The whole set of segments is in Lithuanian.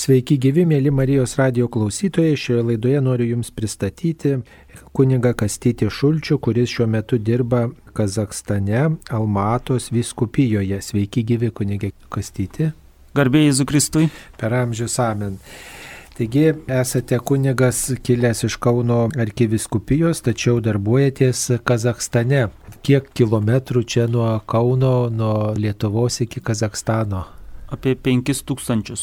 Sveiki gyvi, mėly Marijos radio klausytojai. Šioje laidoje noriu Jums pristatyti kuniga Kastytį Šulčių, kuris šiuo metu dirba Kazakstane, Almatos viskupijoje. Sveiki gyvi, kunigė Kastyti. Garbėjai Zukristui. Per amžius amen. Taigi esate kunigas kilęs iš Kauno arkiviskupijos, tačiau darbuojatės Kazakstane. Kiek kilometrų čia nuo Kauno, nuo Lietuvos iki Kazakstano? Apie 5000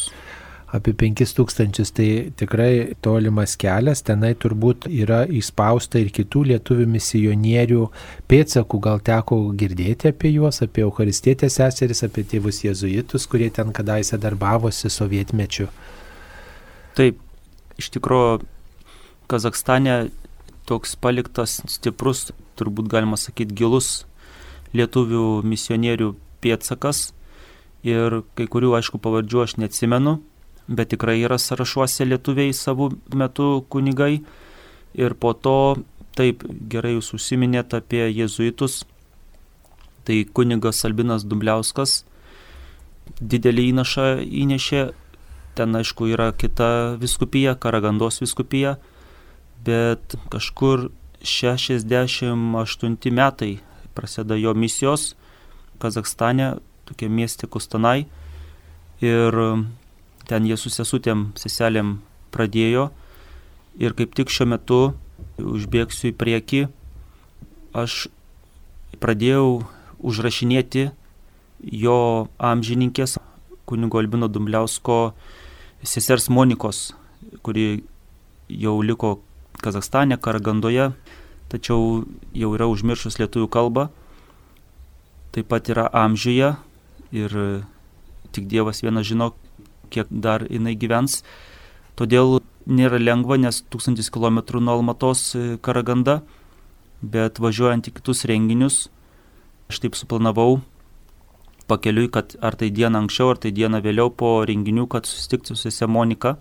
apie 5000, tai tikrai tolimas kelias, tenai turbūt yra įspausta ir kitų lietuvių misionierių pėdsakų, gal teko girdėti apie juos, apie Eucharistietės seseris, apie tėvus jezuitus, kurie ten kadaise darbavosi sovietmečiu. Taip, iš tikrųjų, Kazakstane toks paliktas stiprus, turbūt galima sakyti, gilus lietuvių misionierių pėdsakas. Ir kai kurių, aišku, pavardžių aš neatsimenu, bet tikrai yra sąrašuose lietuviai savų metų kunigai. Ir po to, taip gerai jūs užsiminėt apie jezuitus, tai kunigas Albinas Dumbliauskas didelį įnašą įnešė, ten aišku yra kita viskupija, Karagandos viskupija, bet kažkur 68 metai prasideda jo misijos Kazakstane, tokia miestė Kustanai. Ir ten jie su sesutėm, seselėm pradėjo ir kaip tik šiuo metu užbėgsiu į priekį, aš pradėjau užrašinėti jo amžininkės kunigo Albino Dumbliausko sesers Monikos, kuri jau liko Kazakstane, Karagandoje, tačiau jau yra užmiršus lietuvių kalbą. Taip pat yra amžiuje ir tik Dievas vienas žino, kiek dar jinai gyvens. Todėl nėra lengva, nes tūkstantis kilometrų nuo Almatos e, Karaganda, bet važiuojant į kitus renginius, aš taip suplanavau pakeliui, kad ar tai dieną anksčiau, ar tai dieną vėliau po renginių, kad susitikti su sese Monika.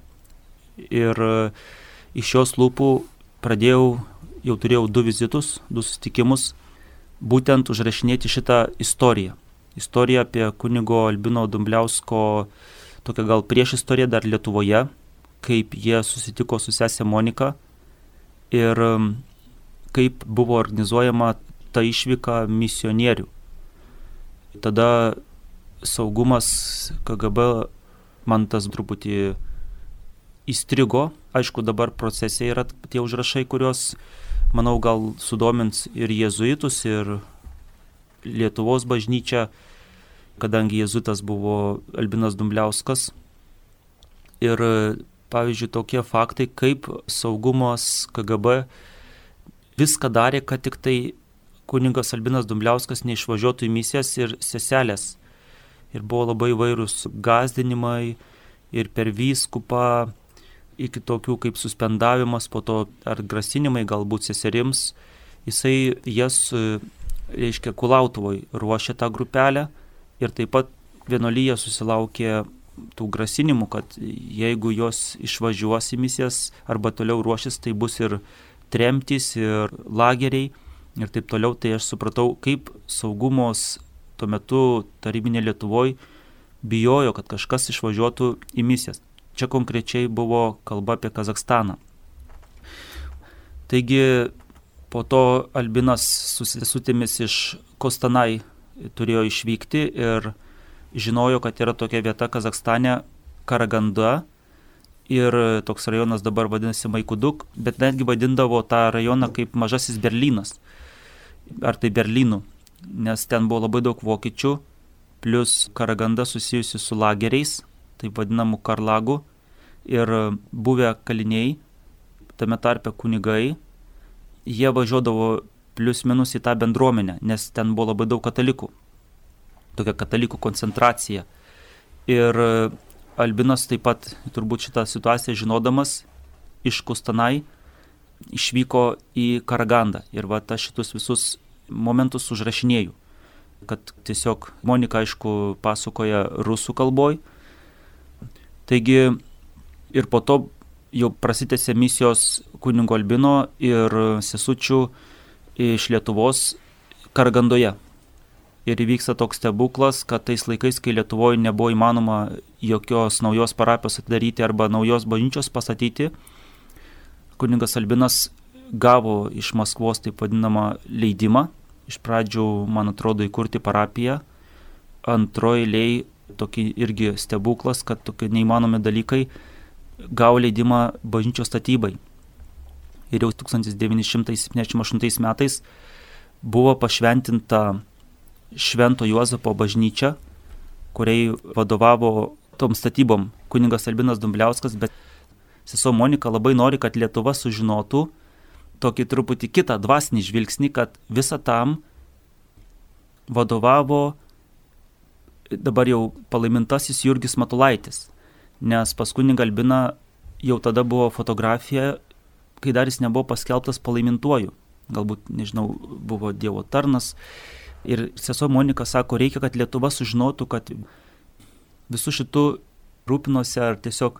Ir e, iš jos lūpų pradėjau, jau turėjau du vizitus, du susitikimus, būtent užrašinėti šitą istoriją. Istoriją apie kunigo Albino Dumbliausko tokia gal prieš istoriją dar Lietuvoje, kaip jie susitiko su sesė Monika ir um, kaip buvo organizuojama ta išvyka misionierių. Tada saugumas KGB man tas truputį įstrigo. Aišku, dabar procese yra tie užrašai, kuriuos, manau, gal sudomins ir jėzuitus, ir Lietuvos bažnyčią kadangi jezuitas buvo Albinas Dumbliauskas. Ir pavyzdžiui, tokie faktai, kaip saugumas KGB viską darė, kad tik tai kuningas Albinas Dumbliauskas neišvažiuotų į misijas ir seselės. Ir buvo labai vairūs gazdinimai ir per vyskupą, iki tokių kaip suspendavimas, po to ar grasinimai galbūt seserims. Jisai jas, reiškia, Kulautuvoj ruošė tą grupelę ir taip pat vienolyje susilaukė tų grasinimų, kad jeigu jos išvažiuos į misijas arba toliau ruošis, tai bus ir tremtys, ir lageriai ir taip toliau, tai aš supratau, kaip saugumos tuo metu tarybinė Lietuvoje bijojo, kad kažkas išvažiuotų į misijas. Čia konkrečiai buvo kalba apie Kazakstaną. Taigi po to Albinas su sesutėmis iš Kostanai turėjo išvykti ir žinojo, kad yra tokia vieta Kazakstane Karaganda. Ir toks rajonas dabar vadinasi Maikuduk, bet netgi vadindavo tą rajoną kaip mažasis Berlynas. Ar tai Berlynu, nes ten buvo labai daug vokiečių, plus Karaganda susijusi su lageriais, taip vadinamų karlagų, ir buvę kaliniai, tame tarpe kunigai, jie važiuodavo plius minus į tą bendruomenę, nes ten buvo labai daug katalikų. Tokia katalikų koncentracija. Ir e, Albinas taip pat turbūt šitą situaciją žinodamas iš Kustanai išvyko į Karagandą. Ir va aš šitus visus momentus užrašinėjau. Kad tiesiog Monika, aišku, pasakoja rusų kalboj. Taigi ir po to jau prasitėsi misijos kunigo Albino ir sesučių iš Lietuvos Kargandoje. ir įvyksta toks stebuklas, kad tais laikais, kai Lietuvoje nebuvo įmanoma jokios naujos parapijos atidaryti arba naujos bažnyčios pastatyti, kuningas Albinas gavo iš Maskvos taip vadinamą leidimą, iš pradžių, man atrodo, įkurti parapiją, antroji lei tokį irgi stebuklas, kad tokie neįmanomi dalykai gavo leidimą bažnyčios statybai. Ir jau 1978 metais buvo pašventinta Švento Juozapo bažnyčia, kuriai vadovavo tom statybom kuningas Albinas Dumbliauskas, bet sesuo Monika labai nori, kad Lietuva sužinotų tokį truputį kitą dvasinį žvilgsnį, kad visą tam vadovavo dabar jau palaimintasis Jurgis Matulaitis, nes pas kunigą Albiną jau tada buvo fotografija, kai dar jis nebuvo paskelbtas palaimintuoju. Galbūt, nežinau, buvo Dievo tarnas Ir sesuo Monika sako, reikia, kad Lietuva sužinotų, kad visų šitų rūpinosi ar tiesiog,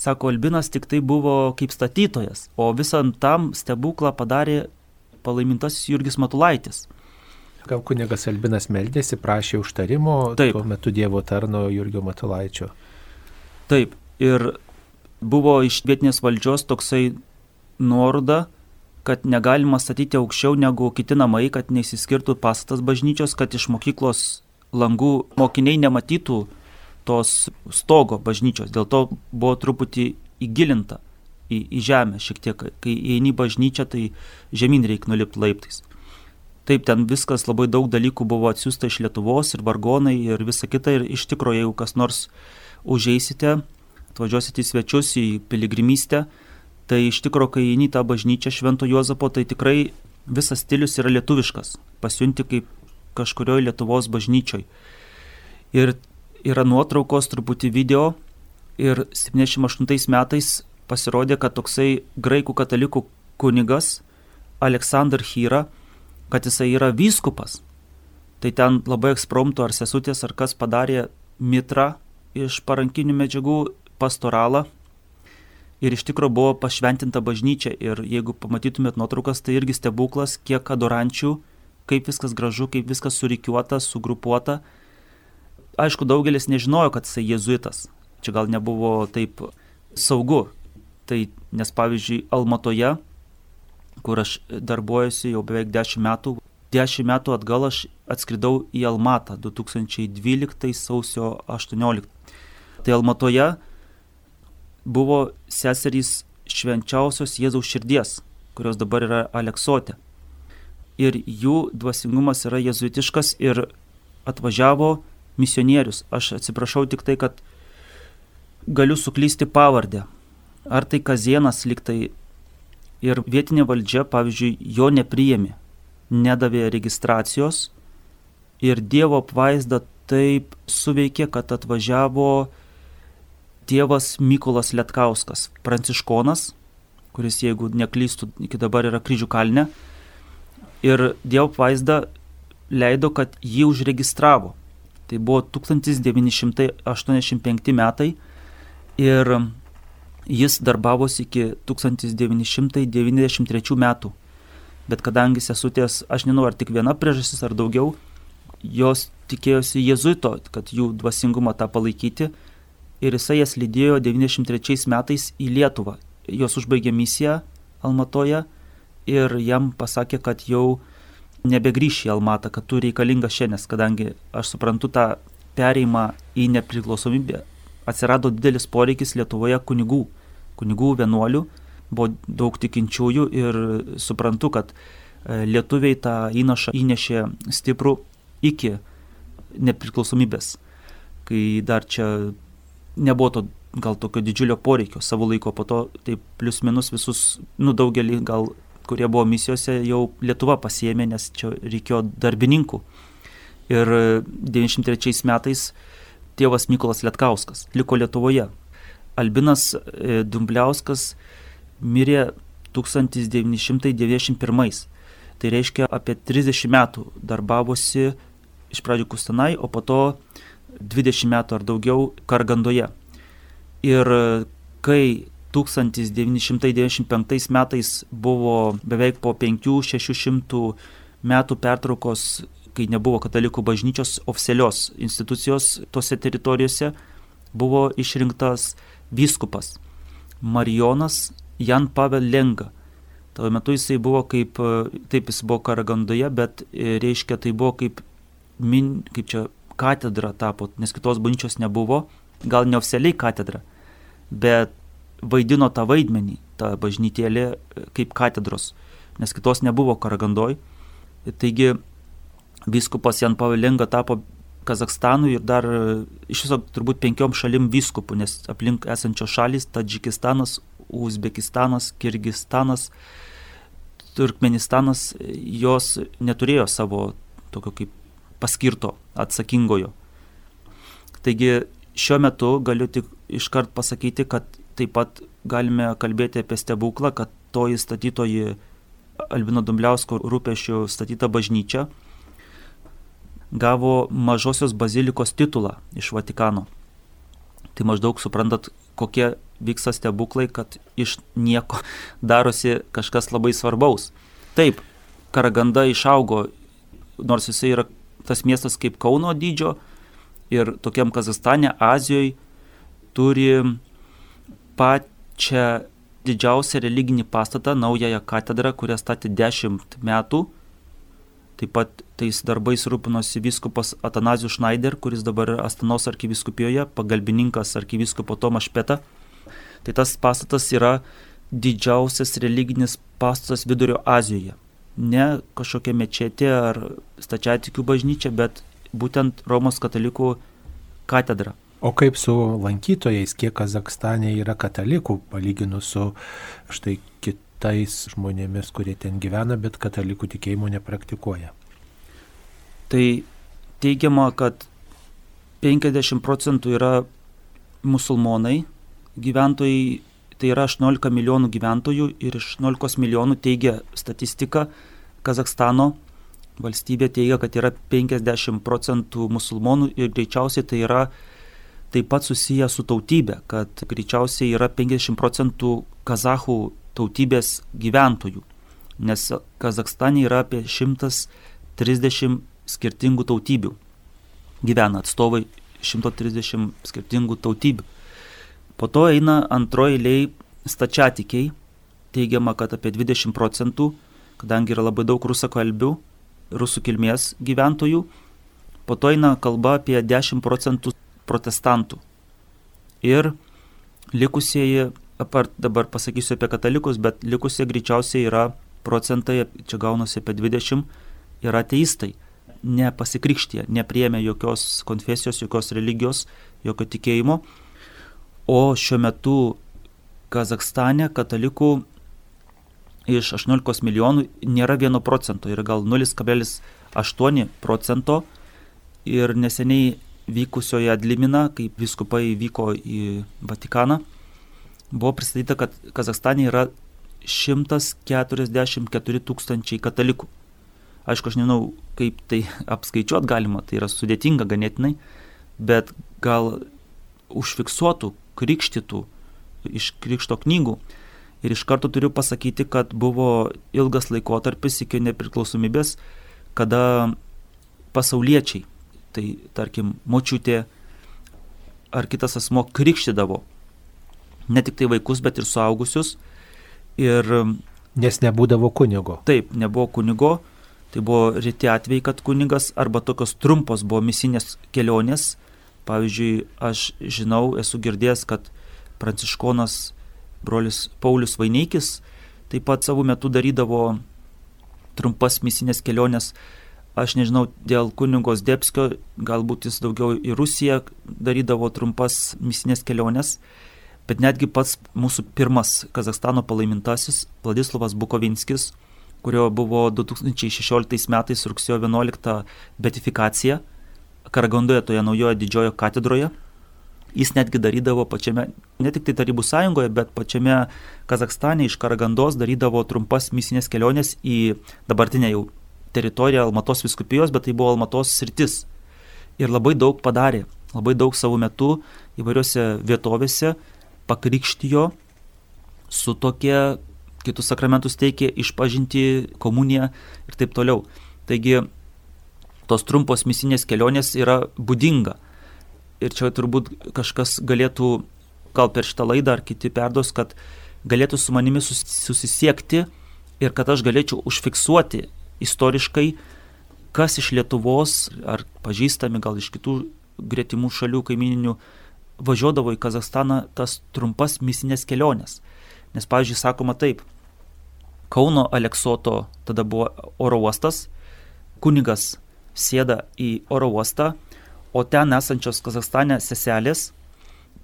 sako, Albinas tik tai buvo kaip statytojas, o visam tam stebuklą padarė palaimintasis Jurgis Matulaitis. Gal kunigas Albinas meldėsi, prašė užtarimo Taip. tuo metu Dievo tarno Jurgio Matulaičio. Taip, ir buvo iš vietinės valdžios toksai nuoroda, kad negalima statyti aukščiau negu kiti namai, kad neįsiskirtų pastatas bažnyčios, kad iš mokyklos langų mokiniai nematytų tos stogo bažnyčios. Dėl to buvo truputį įgilinta į, į žemę šiek tiek. Kai eini bažnyčią, tai žemyn reikia nulipti laiptais. Taip, ten viskas labai daug dalykų buvo atsiųsta iš Lietuvos ir vargonai ir visa kita. Ir iš tikrųjų, jeigu kas nors užeisite, atvažiuosite į svečius, į piligrimystę, Tai iš tikrųjų, kai eini tą bažnyčią Švento Juozapo, tai tikrai visas stilius yra lietuviškas, pasiunti kaip kažkurioje Lietuvos bažnyčioj. Ir yra nuotraukos, truputį video ir 78 metais pasirodė, kad toksai graikų katalikų kunigas Aleksandr Hyra, kad jisai yra vyskupas. Tai ten labai ekspromtų ar sesutės ar kas padarė mitrą iš parankinių medžiagų pastoralą ir iš tikrųjų buvo pašventinta bažnyčia ir jeigu pamatytumėt nuotraukas, tai irgi stebuklas, kiek adorančių, kaip viskas gražu, kaip viskas surikiuota, sugrupuota. Aišku, daugelis nežinojo, kad jisai jezuitas. Čia gal nebuvo taip saugu. Tai nes pavyzdžiui, Almatoje, kur aš darbuojuosi jau beveik 10 metų, 10 metų atgal aš atskridau į Almatą 2012 sausio 18. Tai Almatoje buvo seserys švenčiausios Jėzaus širdies, kurios dabar yra Aleksotė. Ir jų dvasingumas yra jezuitiškas ir atvažiavo misionierius. Aš atsiprašau tik tai, kad galiu suklysti pavardę. Ar tai Kazienas liktai ir vietinė valdžia, pavyzdžiui, jo nepriėmė, nedavė registracijos ir Dievo apvaizda taip suveikė, kad atvažiavo tėvas Mykolas Lietkauskas, pranciškonas, kuris, jeigu neklystų, iki dabar yra kryžių kalne. Ir Dievo vaizda leido, kad jį užregistravo. Tai buvo 1985 metai ir jis darbavosi iki 1993 metų. Bet kadangi sesutės, aš nežinau, ar tik viena priežastis ar daugiau, jos tikėjosi jezuito, kad jų dvasingumą tą palaikyti ir jisai jas lydėjo 93 metais į Lietuvą. Jos užbaigė misiją Almatoje ir jam pasakė, kad jau nebegrįš į Almatą, kad tu reikalingas šiandien, kadangi aš suprantu tą pereimą į nepriklausomybę. Atsirado didelis poreikis Lietuvoje kunigų, kunigų vienuolių, buvo daug tikinčiųjų ir suprantu, kad e, lietuviai tą įnašą įnešė stiprų iki nepriklausomybės, kai dar čia nebuvo to gal tokio didžiulio poreikio savo laiko, po to taip plius minus visus, nu daugelį gal, kurie buvo misijose, jau Lietuva pasiemė, nes čia reikėjo darbininkų. Ir 93 metais tėvas Mykolas Lietkauskas liko Lietuvoje. Albinas e, Dumbliauskas mirė 1991. Tai reiškia apie 30 metų darbavosi iš pradžių Kustanai, o po to 20 metų ar daugiau Kargandoje. Ir kai 1995 metais buvo beveik po 5-600 metų pertraukos kai nebuvo katalikų bažnyčios oficialios institucijos tose teritorijose, buvo išrinktas vyskupas Marijonas Jan Pavel Lenga. Tuo metu jisai buvo kaip, taip jis buvo Karagandoje, bet e, reiškia tai buvo kaip, min, kaip čia katedra tapo, nes kitos bažnyčios nebuvo, gal neoficialiai katedra, bet vaidino tą vaidmenį, tą bažnytėlį e, kaip katedros, nes kitos nebuvo Karagandoj. Taigi vyskupas Jan Pavelinga tapo Kazakstanui ir dar e, iš viso turbūt penkiom šalim vyskupų, nes aplink esančios šalys - Tadžikistanas, Uzbekistanas, Kirgistanas, Turkmenistanas, jos neturėjo savo tokio kaip paskirto atsakingojo. Taigi šiuo metu galiu tik iškart pasakyti, kad taip pat galime kalbėti apie stebuklą, kad toji statytoji Albino Dumbliausko rūpešių statyta bažnyčia gavo mažosios bazilikos titulą iš Vatikano. Tai maždaug suprantat, kokie vyksta stebuklai, kad iš nieko darosi kažkas labai svarbaus. Taip, Karaganda išaugo, nors jisai yra tas miestas kaip Kauno dydžio ir tokiam Kazastane, Azijoje turi pačią didžiausią religinį pastatą, naująją katedrą, kurią statė dešimt metų. Taip pat tais darbais rūpinosi viskupas Atanazijus Schneider, kuris dabar yra Astanos arkiviskupijoje, pagalbininkas arkivyskupo Tomas Špeta. Tai tas pastatas yra didžiausias religinis pastatas Vidurio Azijoje. Ne kažkokia mečetė ar stačiatikių bažnyčia, bet būtent Romos katalikų katedra. O kaip su lankytojais, kiek Kazakstane yra katalikų, palyginus su štai kitais žmonėmis, kurie ten gyvena, bet katalikų tikėjimo nepraktikuoja? Tai teigiama, kad 50 procentų yra musulmonai, gyventojai, tai yra 18 milijonų gyventojų ir iš 18 milijonų teigia statistika Kazakstano valstybė teigia, kad yra 50 procentų musulmonų ir greičiausiai tai yra taip pat susiję su tautybė, kad greičiausiai yra 50 procentų kazahų tautybės gyventojų, nes Kazakstane yra apie 130 skirtingų tautybių. Gyvena atstovai 130 skirtingų tautybių. Po to eina antroji eiliai stačiatikiai, teigiama, kad apie 20 procentų, kadangi yra labai daug rusakalbių, rusų kilmės gyventojų, po to eina kalba apie 10 procentų protestantų. Ir likusieji, apart dabar pasakysiu apie katalikus, bet likusie greičiausiai yra procentai, čia gaunasi apie 20, yra ateistai. Nepasikrikštie, nepriemė jokios konfesijos, jokios religijos, jokio tikėjimo. O šiuo metu Kazakstane katalikų iš 18 milijonų nėra 1 procento, yra gal 0,8 procento. Ir neseniai vykusioje Adlimina, kaip viskupai vyko į Vatikaną, buvo pristatyta, kad Kazakstane yra 144 tūkstančiai katalikų. Aišku, aš nežinau, kaip tai apskaičiuot galima, tai yra sudėtinga ganėtinai, bet gal užfiksuotų, krikštytų iš krikšto knygų. Ir iš karto turiu pasakyti, kad buvo ilgas laikotarpis iki nepriklausomybės, kada pasauliečiai tai tarkim močiutė ar kitas asmo krikštydavo ne tik tai vaikus, bet ir suaugusius. Ir, Nes nebūdavo kunigo. Taip, nebuvo kunigo. Tai buvo reti atvejai, kad kunigas arba tokios trumpos buvo misinės kelionės. Pavyzdžiui, aš žinau, esu girdėjęs, kad pranciškonas brolis Paulius Vaineikis taip pat savo metu darydavo trumpas misinės keliones. Aš nežinau, dėl kunigos Debskio, galbūt jis daugiau į Rusiją darydavo trumpas misinės keliones, bet netgi pats mūsų pirmas Kazakstano palaimintasis Vladislavas Bukovinskis, kurio buvo 2016 metais rugsėjo 11 betifikacija Karagandoje, toje naujoje didžiojo katedroje. Jis netgi darydavo pačiame, ne tik tai Tarybų sąjungoje, bet pačiame Kazakstane iš Karagandos darydavo trumpas misinės keliones į dabartinę jau teritorija Almatos viskupijos, bet tai buvo Almatos sritis. Ir labai daug padarė, labai daug savo metu įvairiose vietovėse pakrikštijo su tokie kitus sakramentus teikė, išpažinti komuniją ir taip toliau. Taigi tos trumpos misinės kelionės yra būdinga. Ir čia turbūt kažkas galėtų, gal per šitą laidą ar kiti perdos, kad galėtų su manimi susisiekti ir kad aš galėčiau užfiksuoti istoriškai, kas iš Lietuvos ar pažįstami gal iš kitų gretimų šalių kaimininių važiuodavo į Kazakstaną tas trumpas misinės keliones. Nes, pavyzdžiui, sakoma taip, Kauno Aleksoto tada buvo oro uostas, kunigas sėda į oro uostą, o ten esančios Kazakstane seselės,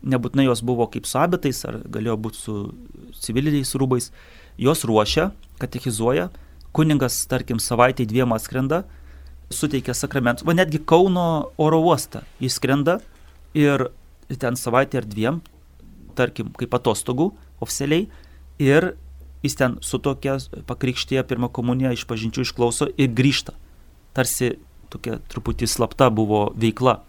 nebūtinai jos buvo kaip su abitais, ar galėjo būti su civiliniais rūbais, jos ruošia, katechizuoja, kuningas, tarkim, savaitėj dviem atskrenda, suteikia sakramentus, va netgi Kauno oro uostą jis skrenda ir ten savaitę ar dviem, tarkim, kaip atostogų oficialiai, ir jis ten su tokia pakrikštėje pirmą komuniją iš pažinčių išklauso ir grįžta. Tarsi tokia truputį slapta buvo veikla.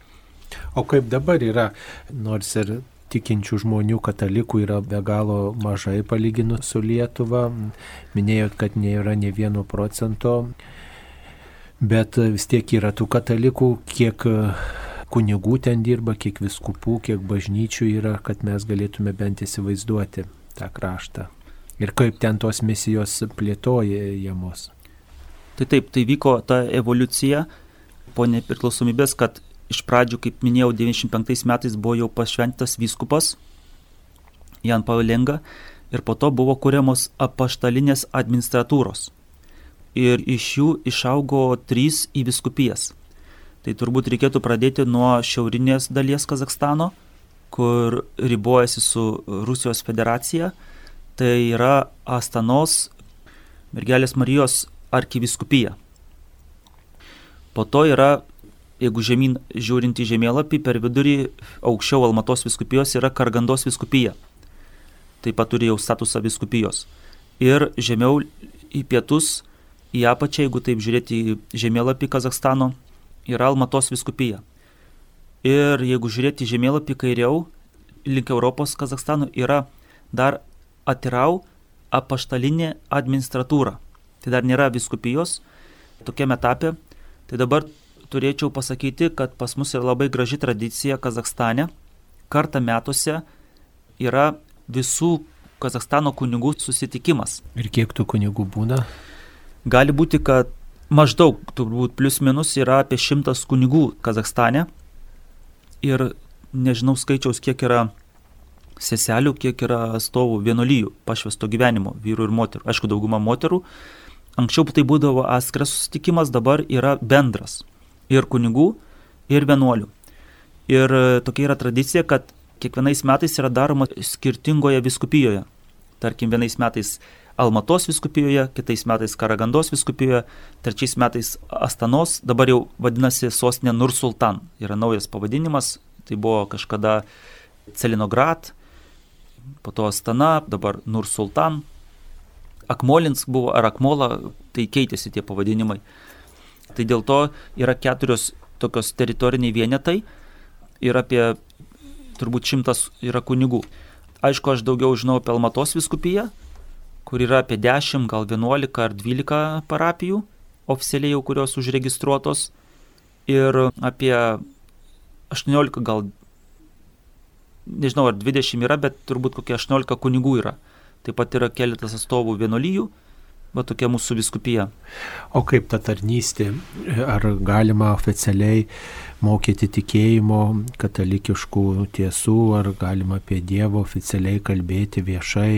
O kaip dabar yra, nors ir tikinčių žmonių katalikų yra be galo mažai palyginus su Lietuva, minėjot, kad nėra ne vieno procento, bet vis tiek yra tų katalikų, kiek kunigų ten dirba, kiek viskupų, kiek bažnyčių yra, kad mes galėtume bent įsivaizduoti tą kraštą ir kaip ten tos misijos plėtojamos. Tai taip, tai vyko ta evoliucija po nepriklausomybės, kad iš pradžių, kaip minėjau, 95 metais buvo jau pašventas vyskupas Jan Pavelenga ir po to buvo kuriamos apaštalinės administratūros. Ir iš jų išaugo trys į viskupijas. Tai turbūt reikėtų pradėti nuo šiaurinės dalies Kazakstano, kur ribojasi su Rusijos federacija tai yra Astanos mergelės Marijos arkiviskupija. Po to yra, jeigu žemyn žiūrint į žemėlapį, per vidurį aukščiau Almatos viskupijos yra Kargandos viskupija. Taip pat turi jau statusą viskupijos. Ir žemiau į pietus, į apačią, jeigu taip žiūrėti į žemėlapį Kazakstano, yra Almatos viskupija. Ir jeigu žiūrėti žemėlapį kairiau, link Europos Kazakstano, yra dar atirau apaštalinė administratūra. Tai dar nėra viskupijos tokiame etape. Tai dabar turėčiau pasakyti, kad pas mus yra labai graži tradicija Kazakstane. Kartą metuose yra visų Kazakstano kunigų susitikimas. Ir kiek tų kunigų būna? Gali būti, kad maždaug, turbūt plus minus yra apie šimtas kunigų Kazakstane. Ir nežinau skaičiaus, kiek yra seselių, kiek yra atstovų vienolyjų pašvesto gyvenimo vyrų ir moterų. Aišku, dauguma moterų. Anksčiau tai būdavo atskiras susitikimas, dabar yra bendras. Ir kunigų, ir vienuolių. Ir e, tokia yra tradicija, kad kiekvienais metais yra daroma skirtingoje viskupijoje. Tarkim, vienais metais Almatos viskupijoje, kitais metais Karagandos viskupijoje, trečiais metais Astanos, dabar jau vadinasi sostinė Nursultan. Yra naujas pavadinimas, tai buvo kažkada Celinograd, po to Astana, dabar Nur Sultan, Akmolinsk buvo ar Akmola, tai keitėsi tie pavadinimai. Tai dėl to yra keturios tokios teritoriniai vienetai ir apie turbūt šimtas yra kunigų. Aišku, aš daugiau žinau apie Almatos viskupiją, kur yra apie 10, gal 11 ar 12 parapijų, oficialiai jau kurios užregistruotos, ir apie 18 gal nežinau ar 20 yra, bet turbūt kokie 18 kunigų yra. Taip pat yra keletas atstovų vienolyjų, va tokia mūsų viskupija. O kaip ta tarnystė? Ar galima oficialiai mokyti tikėjimo katalikiškų tiesų, ar galima apie Dievą oficialiai kalbėti viešai?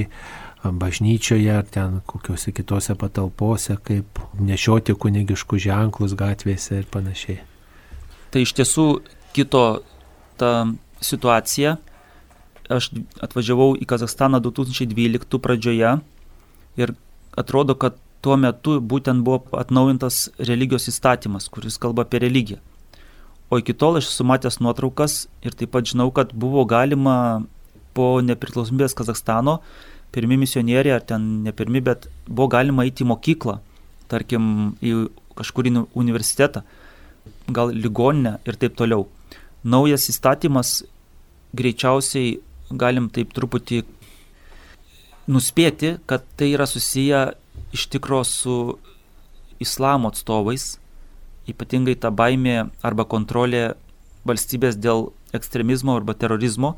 bažnyčioje ar ten kokiuose kitose patalpose, kaip nešioti kunigiškus ženklus gatvėse ir panašiai. Tai iš tiesų kito ta situacija, aš atvažiavau į Kazakstaną 2012 pradžioje ir atrodo, kad tuo metu būtent buvo atnaujintas religijos įstatymas, kuris kalba apie religiją. O iki tol aš esu matęs nuotraukas ir taip pat žinau, kad buvo galima po nepriklausomybės Kazakstano, pirmi misionieriai, ar ten ne pirmi, bet buvo galima eiti į mokyklą, tarkim, į kažkurį universitetą, gal ligoninę ir taip toliau. Naujas įstatymas greičiausiai galim taip truputį nuspėti, kad tai yra susiję iš tikro su islamo atstovais ypatingai ta baimė arba kontrolė valstybės dėl ekstremizmo arba terorizmo.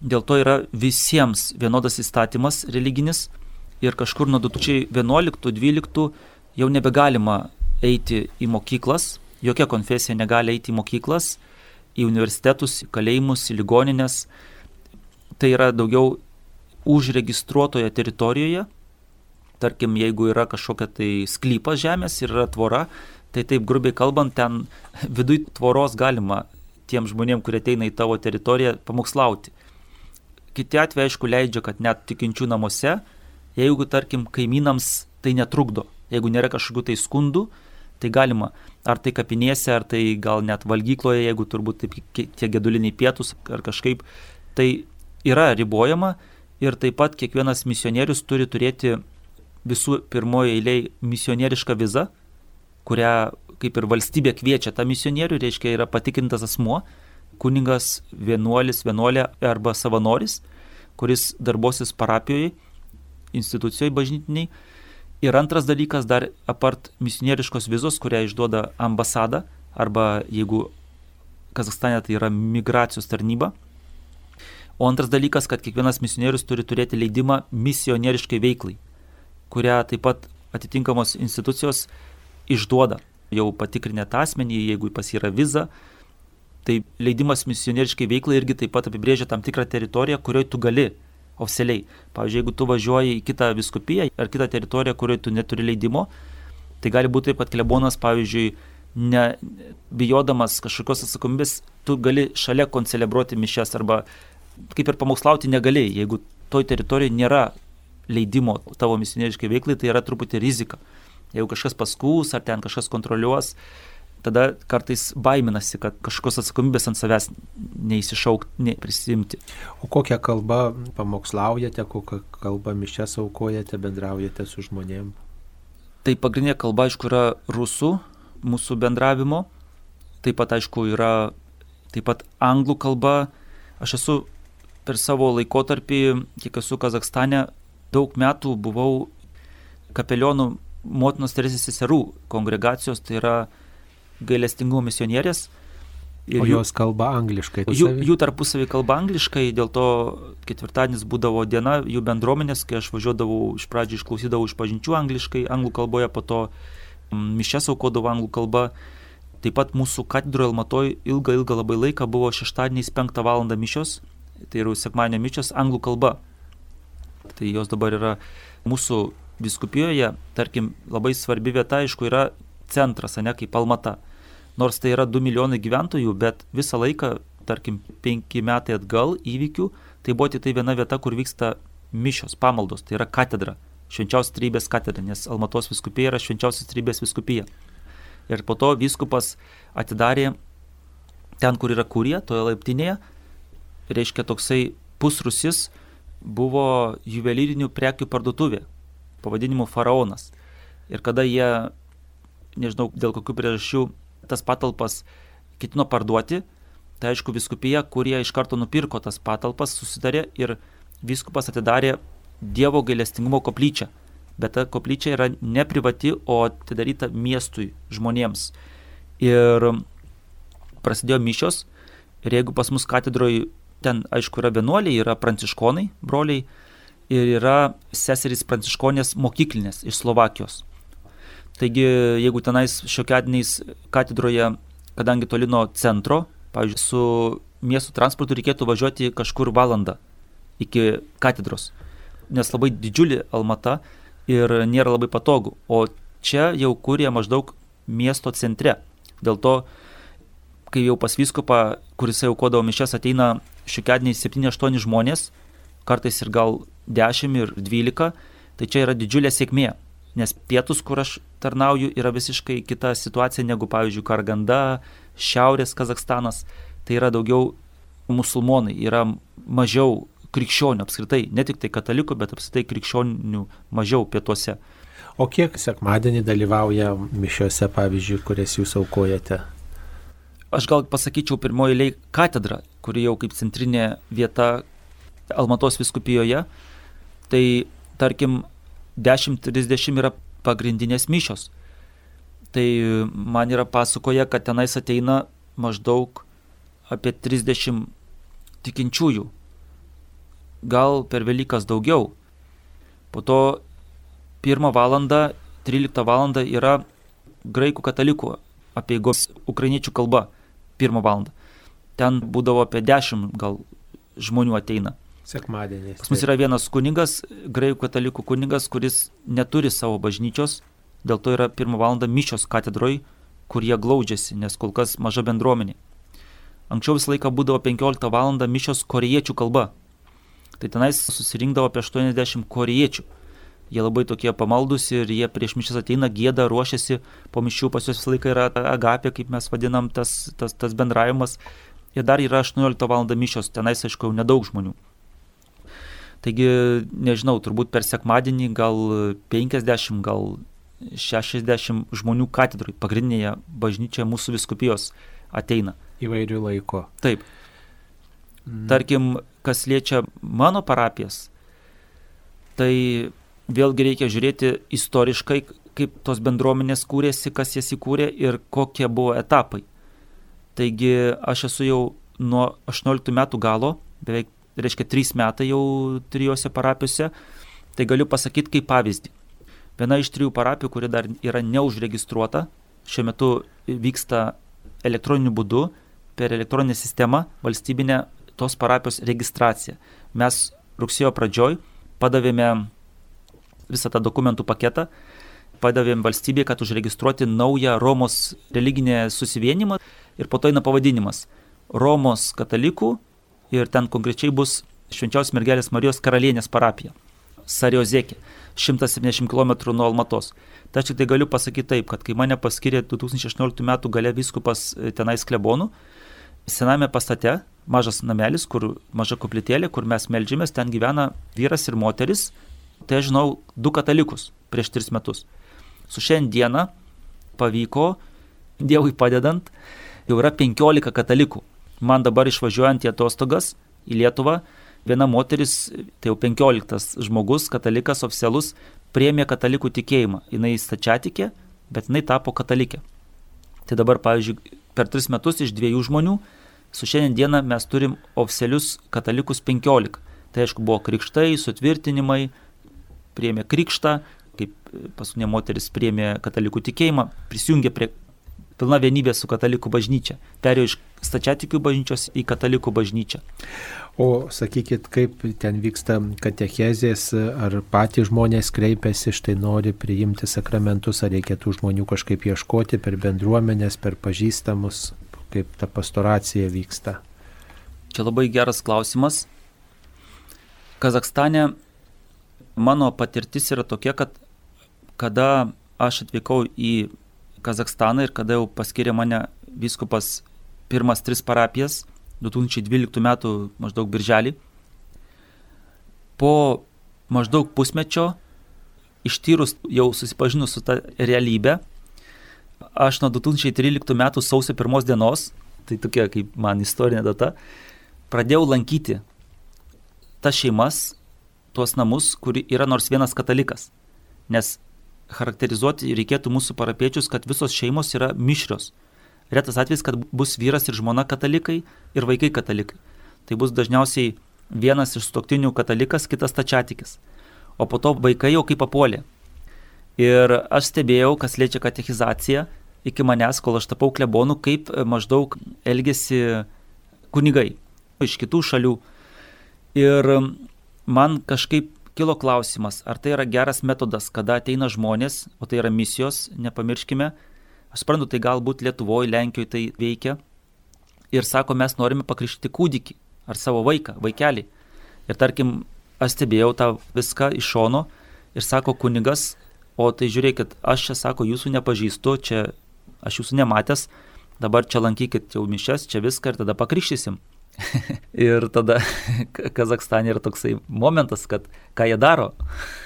Dėl to yra visiems vienodas įstatymas religinis ir kažkur nuo 2011-2012 jau nebegalima eiti į mokyklas, jokia konfesija negali eiti į mokyklas, į universitetus, į kalėjimus, į ligoninės. Tai yra daugiau užregistruotoje teritorijoje. Tarkim, jeigu yra kažkokia tai sklypas žemės ir yra tvora, tai taip grubiai kalbant, ten viduj tvoros galima tiem žmonėm, kurie ateina į tavo teritoriją, pamokslauti. Kiti atvejai, aišku, leidžia, kad net tikinčių namuose, jeigu, tarkim, kaimynams tai netrukdo, jeigu nėra kažkokių tai skundų, tai galima, ar tai kapinėse, ar tai gal net valgykloje, jeigu turbūt taip tie geduliniai pietus ar kažkaip, tai yra ribojama ir taip pat kiekvienas misionierius turi turėti visų pirmojo eiliai misionierišką vizą, kurią kaip ir valstybė kviečia tą misionierių, reiškia yra patikrintas asmuo, kuningas, vienuolis, vienuolė arba savanoris, kuris darbosis parapijoje, institucijoje bažnytiniai. Ir antras dalykas dar apart misionieriškos vizos, kurią išduoda ambasada arba jeigu Kazakstane tai yra migracijos tarnyba. O antras dalykas, kad kiekvienas misionierius turi turėti leidimą misionieriškai veiklai, kurią taip pat atitinkamos institucijos išduoda jau patikrinę tą asmenį, jeigu pas yra viza, tai leidimas misionieriškai veiklai irgi taip pat apibrėžia tam tikrą teritoriją, kurioje tu gali oficialiai. Pavyzdžiui, jeigu tu važiuoji į kitą viskupiją ar kitą teritoriją, kurioje tu neturi leidimo, tai gali būti taip, kad klebonas, pavyzdžiui, ne, bijodamas kažkokios atsakomybės, tu gali šalia koncelebruoti mišes arba kaip ir pamokslauti negali, jeigu toj teritorijoje nėra leidimo tavo misionieriškai veiklai, tai yra truputį rizika. Jeigu kažkas paskūs ar ten kažkas kontroliuos, tada kartais baiminasi, kad kažkokios atsakomybės ant savęs neįsišaukti, neprisimti. O kokią kalbą pamokslaujate, kokią kalbą mišęs aukojate, bendraujate su žmonėm? Tai pagrindinė kalba, aišku, yra rusų mūsų bendravimo. Taip pat, aišku, yra taip pat anglų kalba. Aš esu per savo laikotarpį, kiek esu Kazakstane, daug metų buvau kapelionų motinos Teresės seserų kongregacijos, tai yra gailestingumo misionierės. Ir o jos kalba angliškai. Jų, jų tarpusavį kalba angliškai, dėl to ketvirtadienis būdavo diena jų bendruomenės, kai aš važiuodavau iš pradžių išklausydavau iš pažinčių angliškai, anglų kalboje, po to mm, mišes aukodavau anglų kalba. Taip pat mūsų katedroje Almatoj ilgą, ilgą labai laiką buvo šeštadieniais 5 val. mišios, tai yra sekmanio mišios anglų kalba. Tai jos dabar yra mūsų viskupijoje, tarkim, labai svarbi vieta, aišku, yra centras, ne kaip Almata. Nors tai yra 2 milijonai gyventojų, bet visą laiką, tarkim, 5 metai atgal įvykių, tai buvo tik tai viena vieta, kur vyksta mišios, pamaldos, tai yra katedra, švenčiausios trybės katedra, nes Almatos viskupija yra švenčiausios trybės viskupija. Ir po to viskupas atidarė ten, kur yra kurija, toje laiptinėje, reiškia toksai pusrusis buvo juvelyrinių prekių parduotuvė, pavadinimu faraonas. Ir kada jie, nežinau dėl kokių priežasčių, tas patalpas ketino parduoti, tai aišku viskupija, kurie iš karto nupirko tas patalpas, susidarė ir viskupas atidarė Dievo gailestingumo koplyčią. Bet ta koplyčia yra ne privati, o atidaryta miestui, žmonėms. Ir prasidėjo mišios ir jeigu pas mus katedroje ten, aišku, yra vienuoliai, yra pranciškonai, broliai, ir yra seserys pranciškonės mokyklinės iš Slovakijos. Taigi, jeigu tenais šiokiadiniais katedroje, kadangi toli nuo centro, pavyzdžiui, su miestų transportu reikėtų važiuoti kažkur valandą iki katedros, nes labai didžiulį Almata ir nėra labai patogu. O čia jau kūrė maždaug miesto centre. Dėl to, kai jau pas viskupą, kuris jau kodavo mišes, ateina šiokiadiniai 7-8 žmonės, kartais ir gal 10 ir 12, tai čia yra didžiulė sėkmė. Nes pietus, kur aš tarnauju, yra visiškai kita situacija negu, pavyzdžiui, Karganda, Šiaurės Kazakstanas. Tai yra daugiau musulmonai, yra mažiau krikščionių apskritai, ne tik tai katalikų, bet apskritai krikščionių mažiau pietuose. O kiek sekmadienį dalyvauja mišiuose, pavyzdžiui, kurias jūs aukojate? Aš gal pasakyčiau pirmoji eilė katedra, kuri jau kaip centrinė vieta Almatos viskupijoje, tai tarkim 10.30 yra pagrindinės mišios. Tai man yra pasakoja, kad tenais ateina maždaug apie 30 tikinčiųjų. Gal per Velykas daugiau. Po to 1 val. 13 val. yra graikų katalikų apieigos ukrainiečių kalba 1 val. Ten būdavo apie 10 gal žmonių ateina. Sekmadieniais. Pas mus yra vienas kunigas, graikų katalikų kunigas, kuris neturi savo bažnyčios, dėl to yra 1 val. mišios katedroj, kur jie glaudžiasi, nes kol kas maža bendruomenė. Anksčiau visą laiką būdavo 15 val. mišios koriečių kalba. Tai tenais susirinkdavo apie 80 koriečių jie labai tokie pamaldus ir jie prieš mišęs ateina, gėda, ruošiasi, po mišių pas juos visą laiką yra agapė, kaip mes vadinam, tas, tas, tas bendravimas. Ir dar yra 18 val. mišios, tenais aišku jau nedaug žmonių. Taigi, nežinau, turbūt per sekmadienį gal 50, gal 60 žmonių katedrui, pagrindinėje bažnyčioje mūsų viskupijos ateina. Įvairių laiko. Taip. Mm. Tarkim, kas liečia mano parapijas, tai vėlgi reikia žiūrėti istoriškai, kaip tos bendruomenės kūrėsi, kas jas įkūrė ir kokie buvo etapai. Taigi aš esu jau nuo 18 metų galo, beveik, reiškia 3 metai jau trijose parapijose, tai galiu pasakyti kaip pavyzdį. Viena iš trijų parapijų, kuri dar yra neužregistruota, šiuo metu vyksta elektroniniu būdu per elektroninę sistemą valstybinę tos parapijos registraciją. Mes rugsėjo pradžioj padavėme visą tą dokumentų paketą, padavėm valstybėje, kad užregistruoti naują Romos religinę susivienimą ir po to eina pavadinimas Romos katalikų ir ten konkrečiai bus Švenčiausios mergelės Marijos karalienės parapija. Sariozekė, 170 km nuo Almatos. Tačiau tai galiu pasakyti taip, kad kai mane paskirė 2016 m. gale viskupas e, tenais klebonų, sename pastate, mažas namelis, kur maža koplytėlė, kur mes melžiamės, ten gyvena vyras ir moteris, tai aš žinau du katalikus prieš tris metus. Su šiandieną pavyko, Dievui padedant, jau yra 15 katalikų. Man dabar išvažiuojant į atostogas į Lietuvą, viena moteris, tai jau 15 žmogus, katalikas oficialus, priemė katalikų tikėjimą. Jis stačiatikė, bet jinai tapo katalikė. Tai dabar, pavyzdžiui, per tris metus iš dviejų žmonių, su šiandieną mes turim oficialius katalikus 15. Tai aišku, buvo krikštai, sutvirtinimai, priėmė krikštą, kaip paskutinė moteris priėmė katalikų tikėjimą, prisijungė prie pilna vienybė su katalikų bažnyčia, perėjo iš stačiatikių bažnyčios į katalikų bažnyčią. O sakykit, kaip ten vyksta katechezės, ar patys žmonės kreipiasi, štai nori priimti sakramentus, ar reikėtų žmonių kažkaip ieškoti per bendruomenės, per pažįstamus, kaip ta pastoracija vyksta? Čia labai geras klausimas. Kazakstane mano patirtis yra tokia, kad kada aš atvykau į Kazakstaną ir kada jau paskiria mane viskupas pirmas tris parapijas 2012 metų maždaug birželį, po maždaug pusmečio ištyrus jau susipažinus su ta realybė, aš nuo 2013 metų sausio pirmos dienos, tai tokia kaip man istorinė data, pradėjau lankyti tas šeimas, tuos namus, kur yra nors vienas katalikas. Nes charakterizuoti reikėtų mūsų parapiečius, kad visos šeimos yra mišrios. Retas atvejis, kad bus vyras ir žmona katalikai ir vaikai katalikai. Tai bus dažniausiai vienas iš stoktinių katalikas, kitas tačiatikis. O po to vaikai jau kaip papuolė. Ir aš stebėjau, kas liečia katechizaciją iki manęs, kol aš tapau klebonu, kaip maždaug elgesi kunigai iš kitų šalių. Ir man kažkaip kilo klausimas, ar tai yra geras metodas, kada ateina žmonės, o tai yra misijos, nepamirškime. Aš suprantu, tai galbūt Lietuvoje, Lenkijoje tai veikia. Ir sako, mes norime pakrišti kūdikį ar savo vaiką, vaikelį. Ir tarkim, aš stebėjau tą viską iš šono ir sako kunigas, o tai žiūrėkit, aš čia sako, jūsų nepažįstu, čia aš jūsų nematęs, dabar čia lankykit jau mišes, čia viską ir tada pakryšysim. ir tada Kazakstane yra toksai momentas, kad ką jie daro.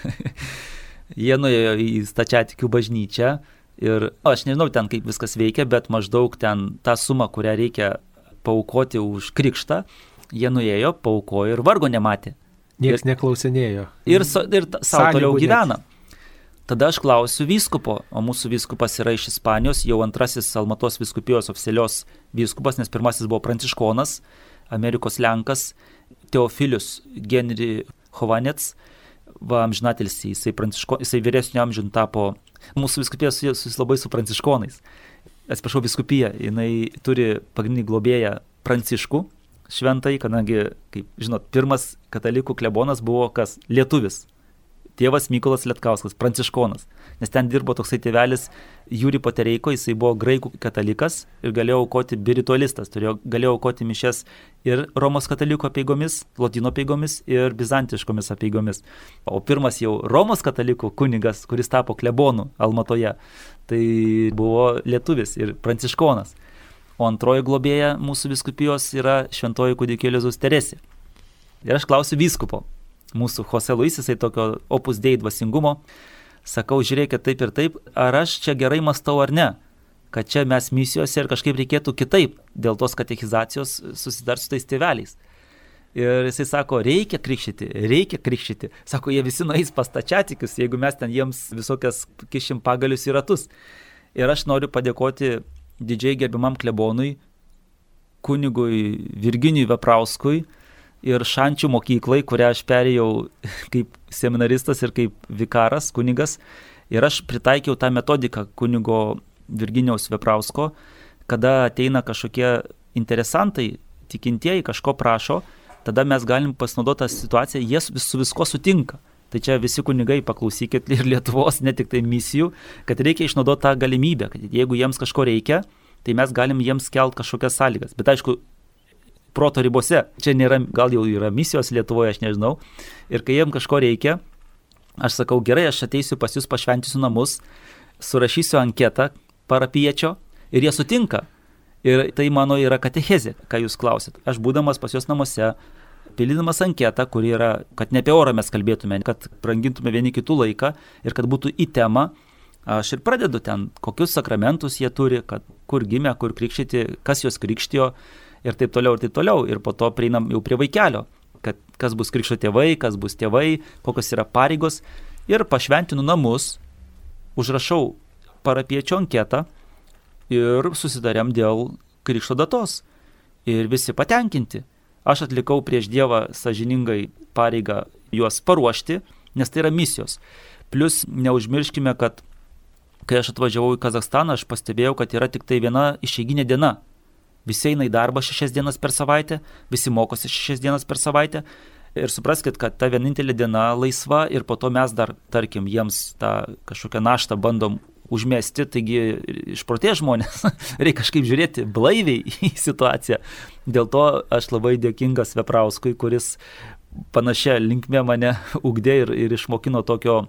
jie nuėjo į stačiatikių bažnyčią ir aš nežinau ten kaip viskas veikia, bet maždaug ten tą sumą, kurią reikia paukoti už krikštą, jie nuėjo, paukojo ir vargo nematė. Niekas neklausinėjo. Ir, ir savo toliau gyvena. Tada aš klausiu vyskupo, o mūsų vyskupas yra iš Ispanijos, jau antrasis Almatos viskupijos oficialios vyskupas, nes pirmasis buvo pranciškonas, Amerikos Lenkas, Teofilius Genri Hovanets, va amžinatelis, jisai, jisai vyresnio amžių tapo, mūsų viskupijos susijęs labai su pranciškonais. Atsiprašau, viskupija, jinai turi pagrindinį globėją pranciškų šventai, kadangi, kaip žinot, pirmas katalikų klebonas buvo kas? Lietuvis tėvas Mykolas Lietkauskas, pranciškonas, nes ten dirbo toksai tėvelis Jūri Potereiko, jisai buvo graikų katalikas ir galėjo aukoti biritualistas, turėjo, galėjo aukoti mišes ir Romos katalikų apieigomis, Lotino apieigomis ir bizantiškomis apieigomis. O pirmas jau Romos katalikų kunigas, kuris tapo klebonu Almatoje, tai buvo lietuvis ir pranciškonas. O antroji globėja mūsų viskupijos yra šventoji kūdikėlė Zus Teresė. Ir aš klausiu vyskupo, mūsų Jose Luis, jisai tokio opus dei dvasingumo. Sakau, žiūrėkit taip ir taip, ar aš čia gerai mastau ar ne, kad čia mes misijose ir kažkaip reikėtų kitaip dėl tos katechizacijos susidar su tais tėveliais. Ir jisai sako, reikia krikštyti, reikia krikštyti. Sako, jie visi nueis pas tačiatikius, jeigu mes ten jiems visokias kišim pagalius į ratus. Ir aš noriu padėkoti didžiai gerbimam klebonui, kunigui Virginijui Veprauskui, ir šančių mokyklai, kurią aš perėjau kaip seminaristas ir kaip vikaras, kunigas. Ir aš pritaikiau tą metodiką kunigo Virginiaus Veprausko, kada ateina kažkokie interesantai, tikintieji kažko prašo, tada mes galim pasinaudoti tą situaciją, jie su visko sutinka. Tai čia visi kunigai paklausykit ir Lietuvos, ne tik tai misijų, kad reikia išnaudoti tą galimybę, kad jeigu jiems kažko reikia, tai mes galim jiems kelt kažkokias sąlygas. Bet aišku, proto ribose. Čia nėra, gal jau yra misijos Lietuvoje, aš nežinau. Ir kai jiem kažko reikia, aš sakau, gerai, aš ateisiu pas jūs, pašventysiu namus, surašysiu anketą parapiečio ir jie sutinka. Ir tai mano yra katechezė, ką jūs klausit. Aš būdamas pas juos namuose, pildydamas anketą, kuri yra, kad ne apie orą mes kalbėtume, kad brangintume vieni kitų laiką ir kad būtų į temą, aš ir pradedu ten, kokius sakramentus jie turi, kad kur gimė, kur krikštyti, kas juos krikštijo, ir taip toliau, ir taip toliau. Ir po to prieinam jau prie vaikelio, kad kas bus krikšto tėvai, kas bus tėvai, kokios yra pareigos. Ir pašventinu namus, užrašau parapiečio anketą ir susidarėm dėl krikšto datos. Ir visi patenkinti. Aš atlikau prieš Dievą sažiningai pareigą juos paruošti, nes tai yra misijos. Plus neužmirškime, kad kai aš atvažiavau į Kazakstaną, aš pastebėjau, kad yra tik tai viena išeiginė diena Visi eina į darbą šešias dienas per savaitę, visi mokosi šešias dienas per savaitę. Ir supraskite, kad ta vienintelė diena laisva ir po to mes dar, tarkim, jiems tą kažkokią naštą bandom užmesti, taigi išprotė žmonės, reikia kažkaip žiūrėti blaiviai į situaciją. Dėl to aš labai dėkingas Veprauskui, kuris panašia linkme mane ugdė ir, ir išmokino tokio,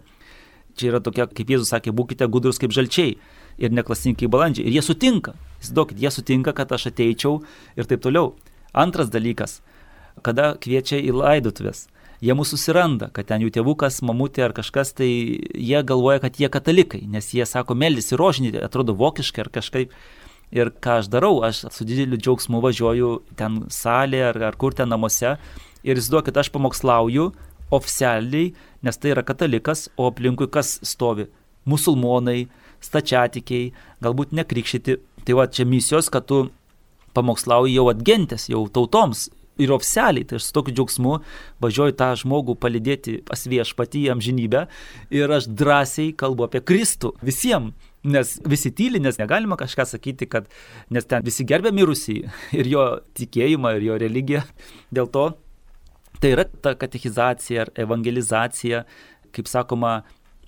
čia yra tokia, kaip Jėzus sakė, būkite gudrus kaip žalčiai ir neklasiniai balandžiai. Ir jie sutinka. Įsivaizduokit, jie sutinka, kad aš ateičiau ir taip toliau. Antras dalykas, kada kviečia į laidotuvės. Jie mūsų susiranda, kad ten jų tėvukas, mamutė ar kažkas, tai jie galvoja, kad jie katalikai, nes jie sako, meldys į rožinį, atrodo vokiškai ar kažkaip. Ir ką aš darau, aš su dideliu džiaugsmu važiuoju ten salėje ar, ar kur ten namuose ir įsivaizduokit, aš pamokslauju oficialiai, nes tai yra katalikas, o aplinkui kas stovi? Musulmonai, stačiatikiai, galbūt nekrikščyti. Tai va čia misijos, kad tu pamokslauji jau atgentės, jau tautoms ir oficialiai, tai aš su tokiu džiaugsmu važiuoju tą žmogų palidėti pas viešpatį į amžinybę ir aš drąsiai kalbu apie Kristų visiems. Nes visi tyli, nes negalima kažką sakyti, kad nes ten visi gerbė mirusį ir jo tikėjimą, ir jo religiją. Dėl to tai yra ta katechizacija ar evangelizacija, kaip sakoma,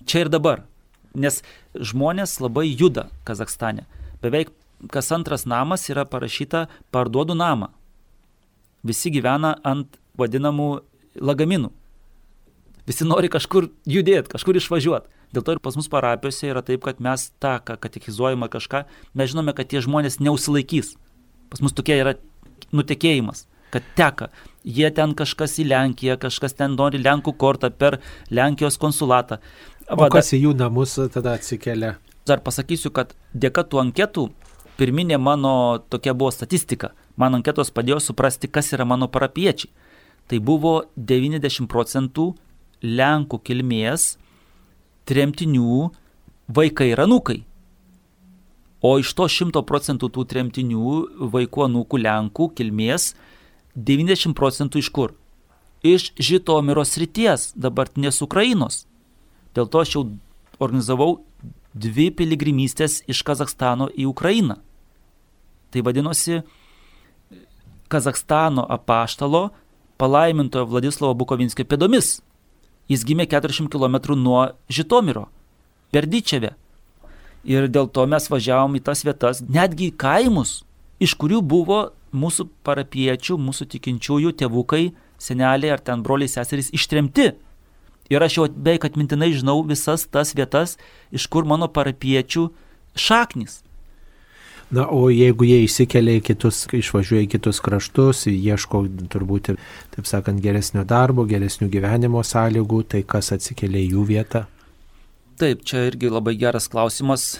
čia ir dabar. Nes žmonės labai juda Kazakstane. Beveik kas antras namas yra parašyta parduodu namą. Visi gyvena ant vadinamų lagaminų. Visi nori kažkur judėti, kažkur išvažiuoti. Dėl to ir pas mus parapijose yra taip, kad mes tą, ką katechizuojama kažką, mes žinome, kad tie žmonės neusilaikys. Pas mus tokia yra nutekėjimas, kad teka. Jie ten kažkas į Lenkiją, kažkas ten nori Lenkų kortą per Lenkijos konsulatą. O Va, kas į jų namus tada atsikelia? Dar pasakysiu, kad dėka tų anketų pirminė mano tokia buvo statistika. Man anketos padėjo suprasti, kas yra mano parapiečiai. Tai buvo 90 procentų Lenkų kilmės tremtinių vaikai ir anūkai. O iš to 100 procentų tų tremtinių vaikų anūkų Lenkų kilmės 90 procentų iš kur? Iš Žitomiro srities, dabartinės Ukrainos. Dėl to aš jau organizavau dvi piligrimystės iš Kazakstano į Ukrainą. Tai vadinosi Kazakstano apaštalo palaimintojo Vladislavo Bukovinskio pėdomis. Jis gimė 40 km nuo Žitomiro, Berdyčiave. Ir dėl to mes važiavom į tas vietas, netgi į kaimus, iš kurių buvo mūsų parapiečių, mūsų tikinčiųjų tėvukai, seneliai ar ten broliai seserys ištremti. Ir aš jau beveik atmintinai žinau visas tas vietas, iš kur mano parapiečių šaknis. Na, o jeigu jie įsikelia į kitus, išvažiuoja į kitus kraštus, ieško turbūt, taip sakant, geresnio darbo, geresnių gyvenimo sąlygų, tai kas atsikelia į jų vietą? Taip, čia irgi labai geras klausimas.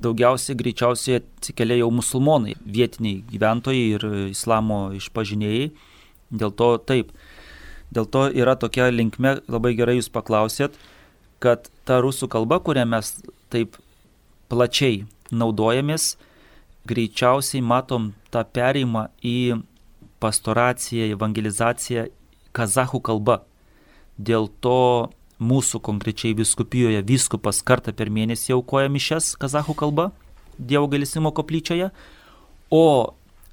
Daugiausiai greičiausiai atsikelia jau musulmonai, vietiniai gyventojai ir islamo išpažinėjai. Dėl to taip, Dėl to yra tokia linkme, labai gerai jūs paklausėt, kad ta rusų kalba, kurią mes taip plačiai naudojamės, greičiausiai matom tą pereimą į pastoraciją, evangelizaciją kazahų kalba. Dėl to mūsų konkrečiai viskupijoje viskupas kartą per mėnesį aukoja mišes kazahų kalba Dievo galėsimo koplyčioje, o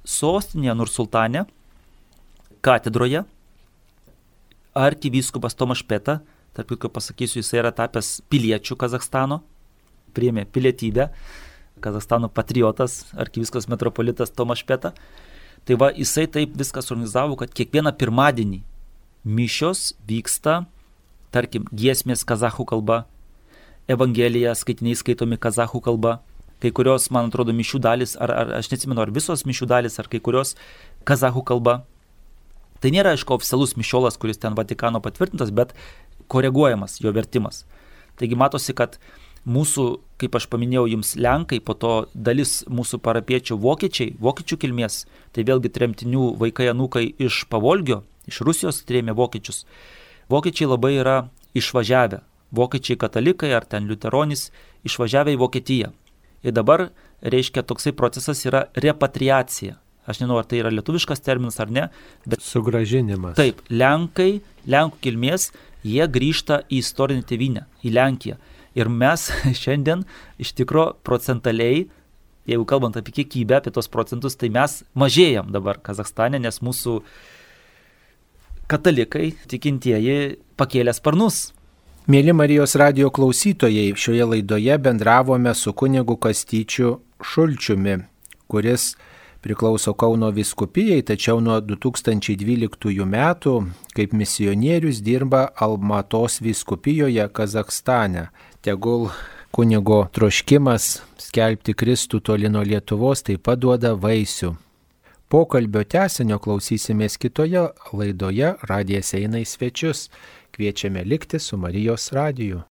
sostinėje Nursultane katedroje arkivyskupas Tomas Špeta, tarp kitko pasakysiu, jis yra tapęs piliečių Kazakstano, priėmė pilietybę, Kazakstano patriotas, arkivyskas metropolitas Tomas Špeta. Tai va, jisai taip viskas organizavo, kad kiekvieną pirmadienį mišios vyksta, tarkim, giesmės kazahų kalba, Evangelija skaitiniai skaitomi kazahų kalba, kai kurios, man atrodo, mišių dalis, ar, ar aš neatsimenu, ar visos mišių dalis, ar kai kurios kazahų kalba. Tai nėra, aišku, oficialus mišiolas, kuris ten Vatikano patvirtintas, bet koreguojamas jo vertimas. Taigi matosi, kad mūsų, kaip aš paminėjau jums, Lenkai, po to dalis mūsų parapiečių vokiečiai, vokiečių kilmės, tai vėlgi tremtinių vaikai anūkai iš Pavolgio, iš Rusijos trėmė vokiečius. Vokiečiai labai yra išvažiavę. Vokiečiai katalikai ar ten liuteronys išvažiavę į Vokietiją. Ir dabar, reiškia, toksai procesas yra repatriacija. Aš nežinau, ar tai yra lietuviškas terminas ar ne, bet. Sugražinimas. Taip, Lenkai, Lenkų kilmės, jie grįžta į istorinę tėvynę, į Lenkiją. Ir mes šiandien iš tikro procentaliai, jeigu kalbant apie kiekybę, apie tos procentus, tai mes mažėjam dabar Kazakstane, nes mūsų katalikai, tikintieji, pakėlė sparnus. Mėly Marijos radio klausytojai, šioje laidoje bendravome su kunigu Kastyčiu Šulčiumi, kuris priklauso Kauno viskupijai, tačiau nuo 2012 metų kaip misionierius dirba Almatos viskupijoje Kazakstane. Tegul kunigo troškimas skelbti Kristų toli nuo Lietuvos taip pat duoda vaisių. Pokalbio tęsinio klausysimės kitoje laidoje Radijas eina į svečius. Kviečiame likti su Marijos radiju.